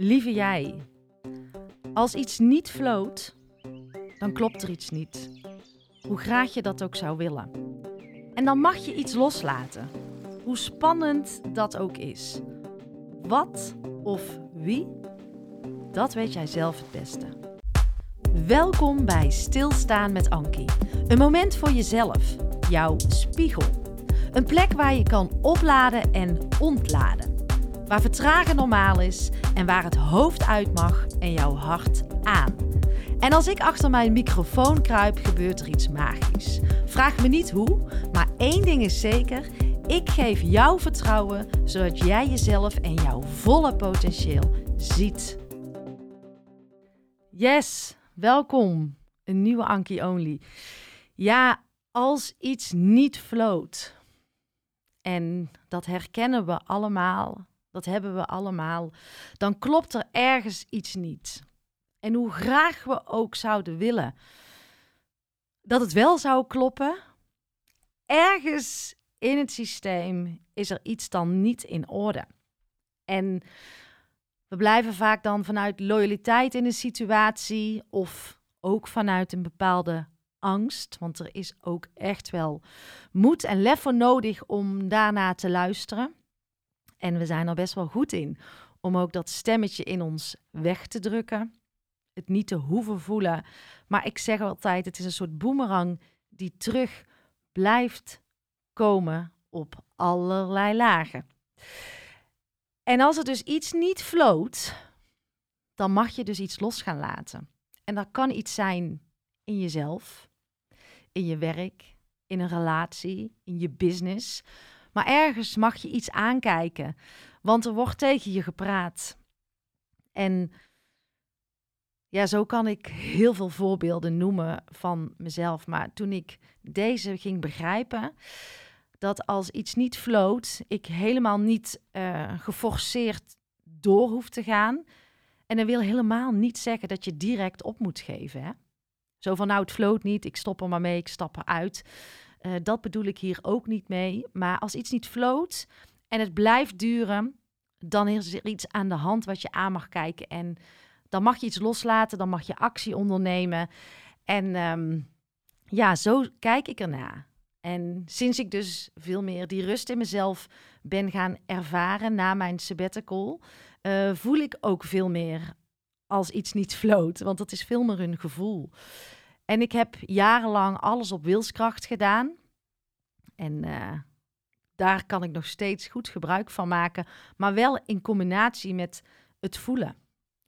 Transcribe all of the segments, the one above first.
Lieve jij, als iets niet floot, dan klopt er iets niet. Hoe graag je dat ook zou willen. En dan mag je iets loslaten. Hoe spannend dat ook is. Wat of wie, dat weet jij zelf het beste. Welkom bij Stilstaan met Ankie. Een moment voor jezelf, jouw spiegel. Een plek waar je kan opladen en ontladen. Waar vertragen normaal is en waar het hoofd uit mag en jouw hart aan. En als ik achter mijn microfoon kruip, gebeurt er iets magisch. Vraag me niet hoe, maar één ding is zeker: ik geef jou vertrouwen zodat jij jezelf en jouw volle potentieel ziet. Yes, welkom. Een nieuwe Anki Only. Ja, als iets niet floot. En dat herkennen we allemaal dat hebben we allemaal, dan klopt er ergens iets niet. En hoe graag we ook zouden willen dat het wel zou kloppen, ergens in het systeem is er iets dan niet in orde. En we blijven vaak dan vanuit loyaliteit in een situatie of ook vanuit een bepaalde angst, want er is ook echt wel moed en lef voor nodig om daarna te luisteren. En we zijn er best wel goed in om ook dat stemmetje in ons weg te drukken. Het niet te hoeven voelen. Maar ik zeg altijd, het is een soort boemerang die terug blijft komen op allerlei lagen. En als er dus iets niet floot, dan mag je dus iets los gaan laten. En dat kan iets zijn in jezelf, in je werk, in een relatie, in je business. Maar ergens mag je iets aankijken, want er wordt tegen je gepraat. En ja, zo kan ik heel veel voorbeelden noemen van mezelf. Maar toen ik deze ging begrijpen, dat als iets niet floot, ik helemaal niet uh, geforceerd door hoef te gaan. En dat wil helemaal niet zeggen dat je direct op moet geven. Hè? Zo van, nou, het floot niet, ik stop er maar mee, ik stap eruit. Uh, dat bedoel ik hier ook niet mee. Maar als iets niet floot en het blijft duren, dan is er iets aan de hand wat je aan mag kijken. En dan mag je iets loslaten, dan mag je actie ondernemen. En um, ja, zo kijk ik ernaar. En sinds ik dus veel meer die rust in mezelf ben gaan ervaren na mijn sabbatical, uh, voel ik ook veel meer als iets niet floot. Want dat is veel meer een gevoel. En ik heb jarenlang alles op wilskracht gedaan. En uh, daar kan ik nog steeds goed gebruik van maken. Maar wel in combinatie met het voelen.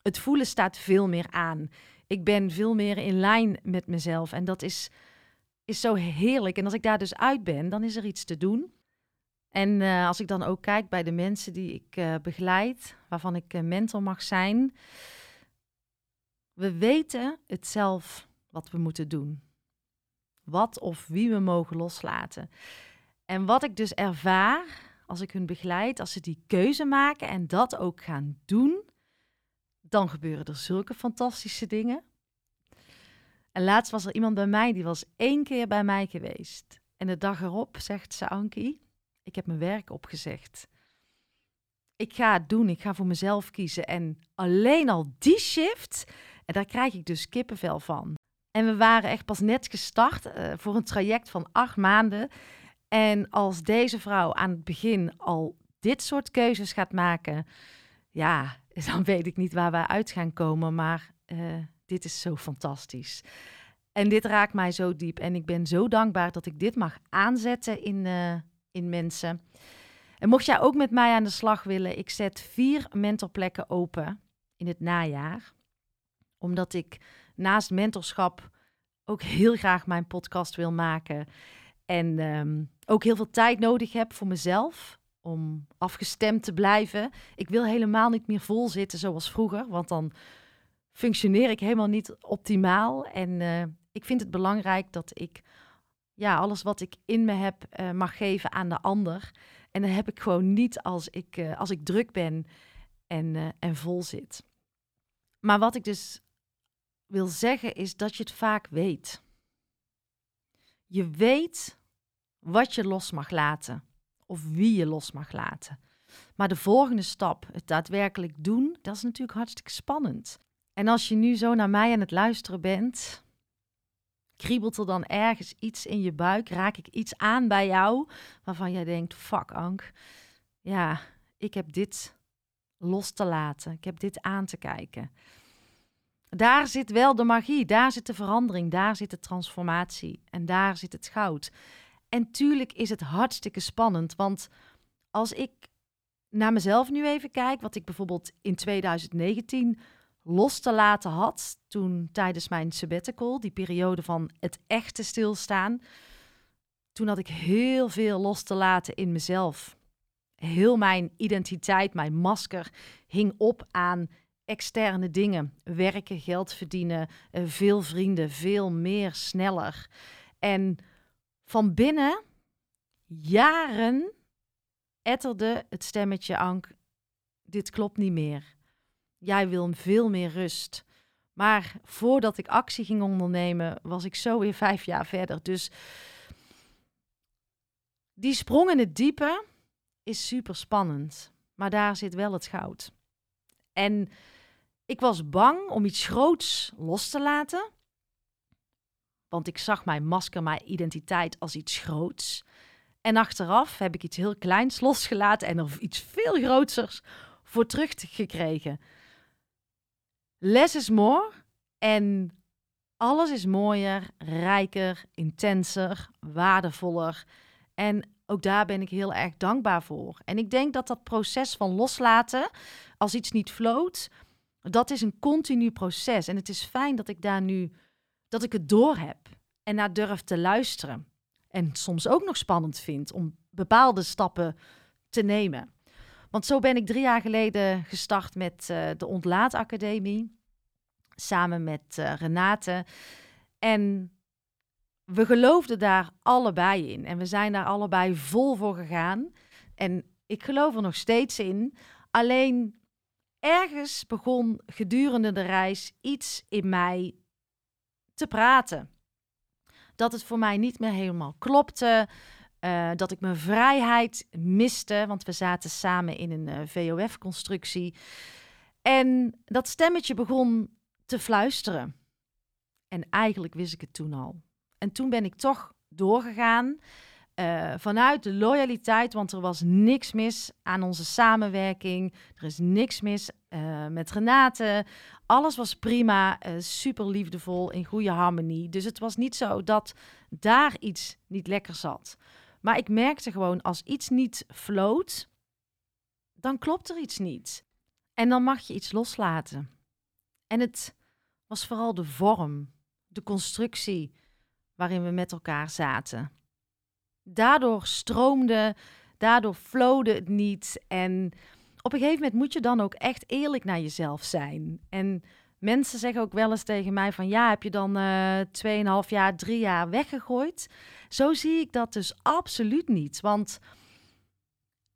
Het voelen staat veel meer aan. Ik ben veel meer in lijn met mezelf. En dat is, is zo heerlijk. En als ik daar dus uit ben, dan is er iets te doen. En uh, als ik dan ook kijk bij de mensen die ik uh, begeleid, waarvan ik mentor mag zijn. We weten het zelf wat we moeten doen. Wat of wie we mogen loslaten. En wat ik dus ervaar als ik hun begeleid, als ze die keuze maken en dat ook gaan doen, dan gebeuren er zulke fantastische dingen. En laatst was er iemand bij mij, die was één keer bij mij geweest. En de dag erop zegt ze, Ankie, ik heb mijn werk opgezegd. Ik ga het doen, ik ga voor mezelf kiezen. En alleen al die shift, en daar krijg ik dus kippenvel van. En we waren echt pas net gestart uh, voor een traject van acht maanden. En als deze vrouw aan het begin al dit soort keuzes gaat maken, ja, dan weet ik niet waar we uit gaan komen. Maar uh, dit is zo fantastisch. En dit raakt mij zo diep. En ik ben zo dankbaar dat ik dit mag aanzetten in, uh, in mensen. En mocht jij ook met mij aan de slag willen, ik zet vier mentorplekken open in het najaar. Omdat ik naast mentorschap ook heel graag mijn podcast wil maken. En um, ook heel veel tijd nodig heb voor mezelf om afgestemd te blijven. Ik wil helemaal niet meer vol zitten zoals vroeger, want dan functioneer ik helemaal niet optimaal. En uh, ik vind het belangrijk dat ik ja, alles wat ik in me heb uh, mag geven aan de ander. En dat heb ik gewoon niet als ik, uh, als ik druk ben en, en vol zit. Maar wat ik dus wil zeggen is dat je het vaak weet. Je weet wat je los mag laten of wie je los mag laten. Maar de volgende stap, het daadwerkelijk doen, dat is natuurlijk hartstikke spannend. En als je nu zo naar mij aan het luisteren bent, kriebelt er dan ergens iets in je buik? Raak ik iets aan bij jou waarvan jij denkt: fuck, Ank, ja, ik heb dit los te laten. Ik heb dit aan te kijken. Daar zit wel de magie, daar zit de verandering, daar zit de transformatie en daar zit het goud. En tuurlijk is het hartstikke spannend, want als ik naar mezelf nu even kijk, wat ik bijvoorbeeld in 2019 los te laten had, toen tijdens mijn sabbatical, die periode van het echte stilstaan, toen had ik heel veel los te laten in mezelf. Heel mijn identiteit, mijn masker hing op aan externe dingen. Werken, geld verdienen, eh, veel vrienden, veel meer, sneller. En van binnen, jaren, etterde het stemmetje Ank, dit klopt niet meer. Jij wil veel meer rust. Maar voordat ik actie ging ondernemen, was ik zo weer vijf jaar verder. Dus die sprong in het diepe is super spannend. Maar daar zit wel het goud. En ik was bang om iets groots los te laten. Want ik zag mijn masker, mijn identiteit als iets groots. En achteraf heb ik iets heel kleins losgelaten en er iets veel groters voor teruggekregen. Less is more en alles is mooier, rijker, intenser, waardevoller. En ook daar ben ik heel erg dankbaar voor. En ik denk dat dat proces van loslaten, als iets niet floot, dat is een continu proces. En het is fijn dat ik daar nu, dat ik het door heb en naar durf te luisteren. En soms ook nog spannend vind om bepaalde stappen te nemen. Want zo ben ik drie jaar geleden gestart met uh, de Ontlaatacademie. Samen met uh, Renate. En we geloofden daar allebei in. En we zijn daar allebei vol voor gegaan. En ik geloof er nog steeds in. Alleen ergens begon gedurende de reis iets in mij te praten. Dat het voor mij niet meer helemaal klopte. Uh, dat ik mijn vrijheid miste, want we zaten samen in een eh, VOF-constructie. En dat stemmetje begon te fluisteren. En eigenlijk wist ik het toen al. En toen ben ik toch doorgegaan. Uh, vanuit de loyaliteit, want er was niks mis aan onze samenwerking. Er is niks mis uh, met Renate. Alles was prima, uh, super liefdevol, in goede harmonie. Dus het was niet zo dat daar iets niet lekker zat. Maar ik merkte gewoon, als iets niet floot, dan klopt er iets niet. En dan mag je iets loslaten. En het was vooral de vorm, de constructie waarin we met elkaar zaten. Daardoor stroomde, daardoor flowde het niet. En op een gegeven moment moet je dan ook echt eerlijk naar jezelf zijn. En mensen zeggen ook wel eens tegen mij van ja, heb je dan uh, eh, 2,5 jaar, 3 jaar weggegooid? Zo zie ik dat dus absoluut niet. Want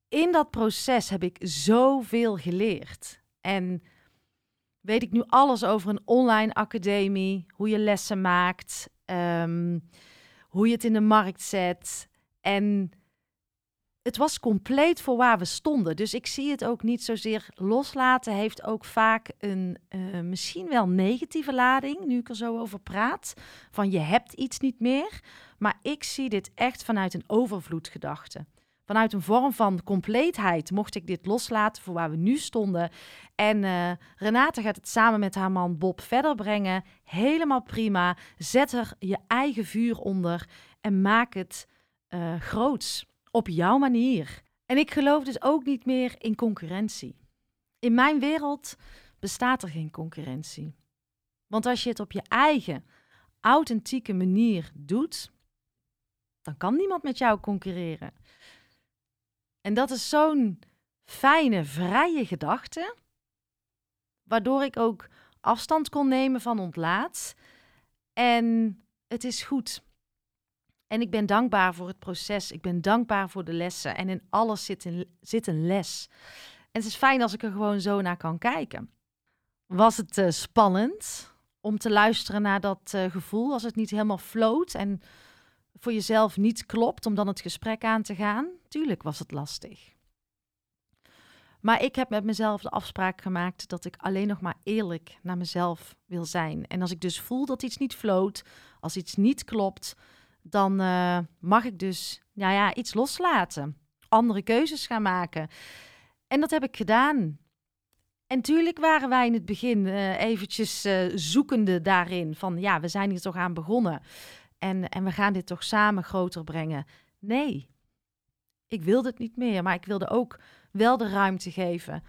in dat proces heb ik zoveel geleerd. En weet ik nu alles over een online academie, hoe je lessen maakt, um, hoe je het in de markt zet. En het was compleet voor waar we stonden. Dus ik zie het ook niet zozeer loslaten. Heeft ook vaak een uh, misschien wel negatieve lading, nu ik er zo over praat. Van je hebt iets niet meer. Maar ik zie dit echt vanuit een overvloedgedachte. Vanuit een vorm van compleetheid mocht ik dit loslaten voor waar we nu stonden. En uh, Renate gaat het samen met haar man Bob verder brengen. Helemaal prima. Zet er je eigen vuur onder en maak het uh, groots. Op jouw manier. En ik geloof dus ook niet meer in concurrentie. In mijn wereld bestaat er geen concurrentie. Want als je het op je eigen authentieke manier doet, dan kan niemand met jou concurreren. En dat is zo'n fijne, vrije gedachte, waardoor ik ook afstand kon nemen van ontlaat. En het is goed. En ik ben dankbaar voor het proces. Ik ben dankbaar voor de lessen. En in alles zit een, zit een les. En het is fijn als ik er gewoon zo naar kan kijken. Was het uh, spannend om te luisteren naar dat uh, gevoel als het niet helemaal floot en voor jezelf niet klopt om dan het gesprek aan te gaan? Tuurlijk was het lastig. Maar ik heb met mezelf de afspraak gemaakt dat ik alleen nog maar eerlijk naar mezelf wil zijn. En als ik dus voel dat iets niet floot, als iets niet klopt, dan uh, mag ik dus nou ja, iets loslaten. Andere keuzes gaan maken. En dat heb ik gedaan. En tuurlijk waren wij in het begin uh, eventjes uh, zoekende daarin. Van ja, we zijn hier toch aan begonnen. En, en we gaan dit toch samen groter brengen. Nee, ik wilde het niet meer. Maar ik wilde ook wel de ruimte geven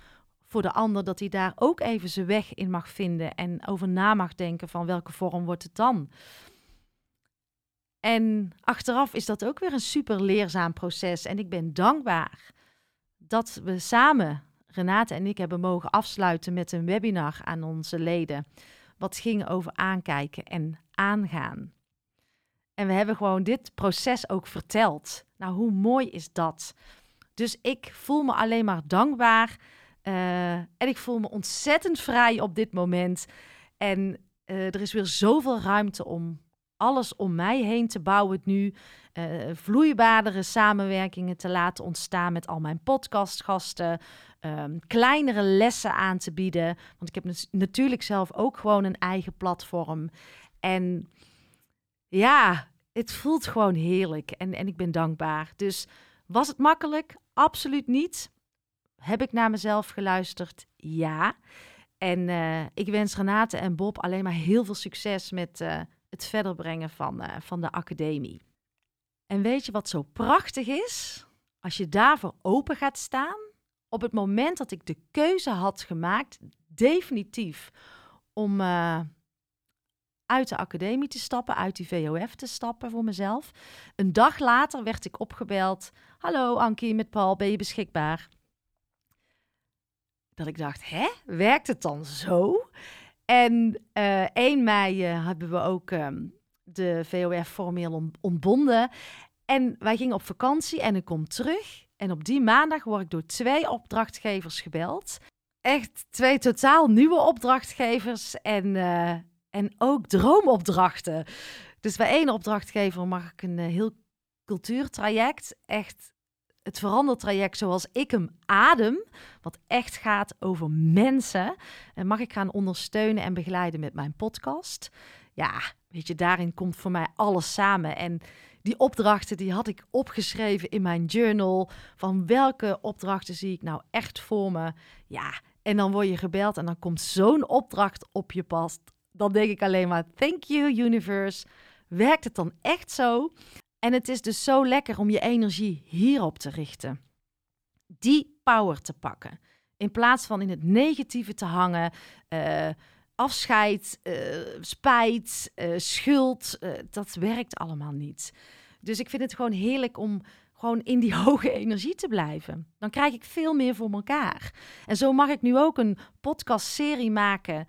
voor de ander. Dat hij daar ook even zijn weg in mag vinden. En over na mag denken van welke vorm wordt het dan. En achteraf is dat ook weer een super leerzaam proces. En ik ben dankbaar dat we samen, Renate en ik, hebben mogen afsluiten met een webinar aan onze leden. Wat ging over aankijken en aangaan. En we hebben gewoon dit proces ook verteld. Nou, hoe mooi is dat? Dus ik voel me alleen maar dankbaar. Uh, en ik voel me ontzettend vrij op dit moment. En uh, er is weer zoveel ruimte om alles om mij heen te bouwen nu. Uh, samenwerkingen te laten ontstaan met al mijn podcastgasten. Um, kleinere lessen aan te bieden. Want ik heb natuurlijk zelf ook gewoon een eigen platform. En ja, het voelt gewoon heerlijk. En, en ik ben dankbaar. Dus was het makkelijk? Absoluut niet. Heb ik naar mezelf geluisterd? Ja. En uh, ik wens Renate en Bob alleen maar heel veel succes met uh, het verder brengen van, uh, van de academie. En weet je wat zo prachtig is? Als je daarvoor open gaat staan, op het moment dat ik de keuze had gemaakt, definitief, om uh, uit de academie te stappen, uit die VOF te stappen voor mezelf. Een dag later werd ik opgebeld. Hallo Ankie, met Paul, ben je beschikbaar? Dat ik dacht, hè, werkt het dan zo? En uh, eh, 1 mei uh, hebben we ook um, de VOF formeel ontbonden. En wij gingen op vakantie en ik kom terug. En op die maandag word ik door twee opdrachtgevers gebeld. Echt twee totaal nieuwe opdrachtgevers en, uh, en ook droomopdrachten. Dus bij één opdrachtgever mag ik een heel cultuurtraject. Echt het verandertraject zoals ik hem adem, wat echt gaat over mensen, en mag ik gaan ondersteunen en begeleiden met mijn podcast. Ja, weet je, daarin komt voor mij alles samen. En die opdrachten die had ik opgeschreven in mijn journal. Van welke opdrachten zie ik nou echt voor me? Ja, en dan word je gebeld en dan komt zo'n opdracht op je pad. Dan denk ik alleen maar, thank you universe. Werkt het dan echt zo? En het is dus zo lekker om je energie hierop te richten. Die power te pakken. In plaats van in het negatieve te hangen. Uh, afscheid, uh, spijt, uh, schuld. dat werkt allemaal niet. Dus ik vind het gewoon heerlijk om gewoon in die hoge energie te blijven. Dan krijg ik veel meer voor elkaar. En zo mag ik nu ook een podcastserie maken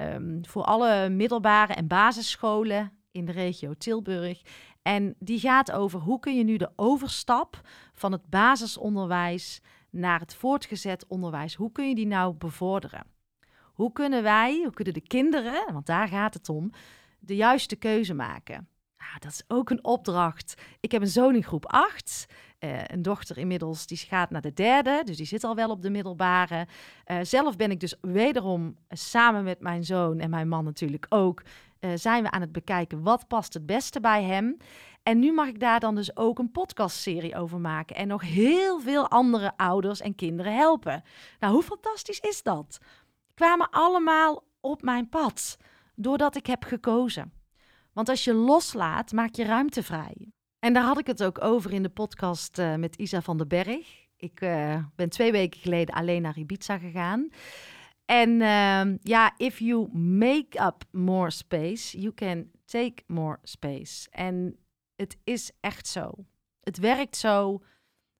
um, voor alle middelbare en basisscholen in de regio Tilburg. En die gaat over hoe kun je nu de overstap van het basisonderwijs naar het voortgezet onderwijs, hoe kun je die nou bevorderen? Hoe kunnen wij, hoe kunnen de kinderen, want daar gaat het om, de juiste keuze maken? Nou, dat is ook een opdracht. Ik heb een zoon in groep 8. Uh, een dochter inmiddels, die gaat naar de derde, dus die zit al wel op de middelbare. Uh, zelf ben ik dus wederom samen met mijn zoon en mijn man natuurlijk ook uh, zijn we aan het bekijken wat past het beste bij hem. En nu mag ik daar dan dus ook een podcastserie over maken en nog heel veel andere ouders en kinderen helpen. Nou, hoe fantastisch is dat? Kwamen allemaal op mijn pad doordat ik heb gekozen. Want als je loslaat, maak je ruimte vrij. En daar had ik het ook over in de podcast uh, met Isa van den Berg. Ik uh, ben twee weken geleden alleen naar Ibiza gegaan. En um, ja, if you make up more space, you can take more space. En het is echt zo. Het werkt zo.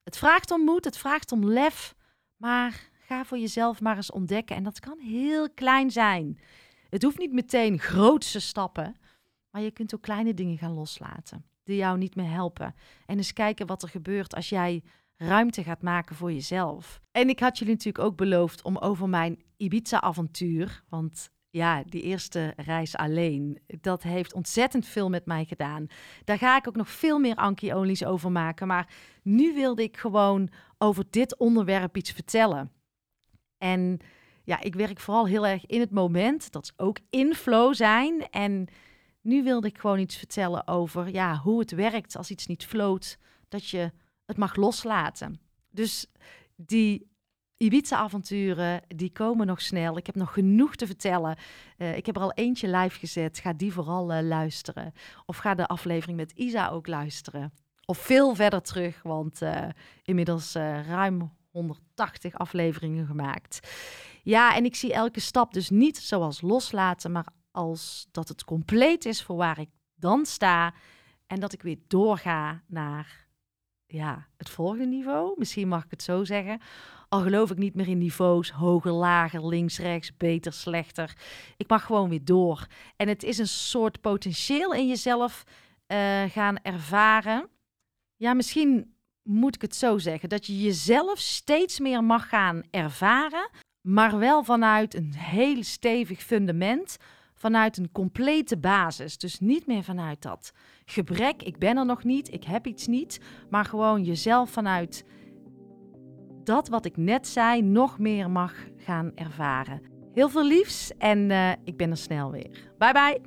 Het vraagt om moed, het vraagt om lef. Maar ga voor jezelf maar eens ontdekken. En dat kan heel klein zijn. Het hoeft niet meteen grootse stappen. Maar je kunt ook kleine dingen gaan loslaten. Die jou niet meer helpen. En eens kijken wat er gebeurt als jij ruimte gaat maken voor jezelf. En ik had jullie natuurlijk ook beloofd om over mijn Ibiza-avontuur, want ja, die eerste reis alleen, dat heeft ontzettend veel met mij gedaan. Daar ga ik ook nog veel meer Anki-olies over maken. Maar nu wilde ik gewoon over dit onderwerp iets vertellen. En ja, ik werk vooral heel erg in het moment. Dat is ook in flow zijn. En nu wilde ik gewoon iets vertellen over ja, hoe het werkt als iets niet floot. Dat je het mag loslaten. Dus die Ibiza-avonturen, die komen nog snel. Ik heb nog genoeg te vertellen. Uh, ik heb er al eentje live gezet. Ga die vooral uh, luisteren. Of ga de aflevering met Isa ook luisteren. Of veel verder terug, want uh, inmiddels ruim 180 afleveringen gemaakt. Ja, en ik zie elke stap dus niet zoals loslaten, maar als dat het compleet is voor waar ik dan sta. En dat ik weer doorga naar ja, het volgende niveau. Misschien mag ik het zo zeggen. Al geloof ik niet meer in niveaus, hoger, lager, links, rechts, beter, slechter. Ik mag gewoon weer door. En het is een soort potentieel in jezelf uh, gaan ervaren. Ja, misschien moet ik het zo zeggen, dat je jezelf steeds meer mag gaan ervaren, maar wel vanuit een heel stevig fundament, vanuit een complete basis. Dus niet meer vanuit dat gebrek, ik ben er nog niet, ik heb iets niet, maar gewoon jezelf vanuit dat wat ik net zei nog meer mag gaan ervaren. Heel veel liefs en uh, ik ben er snel weer. Bye bye.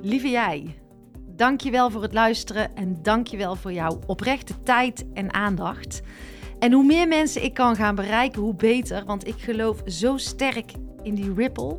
Lieve jij, dankjewel voor het luisteren en dankjewel voor jouw oprechte tijd en aandacht. En hoe meer mensen ik kan gaan bereiken, hoe beter, want ik geloof zo sterk in die ripple.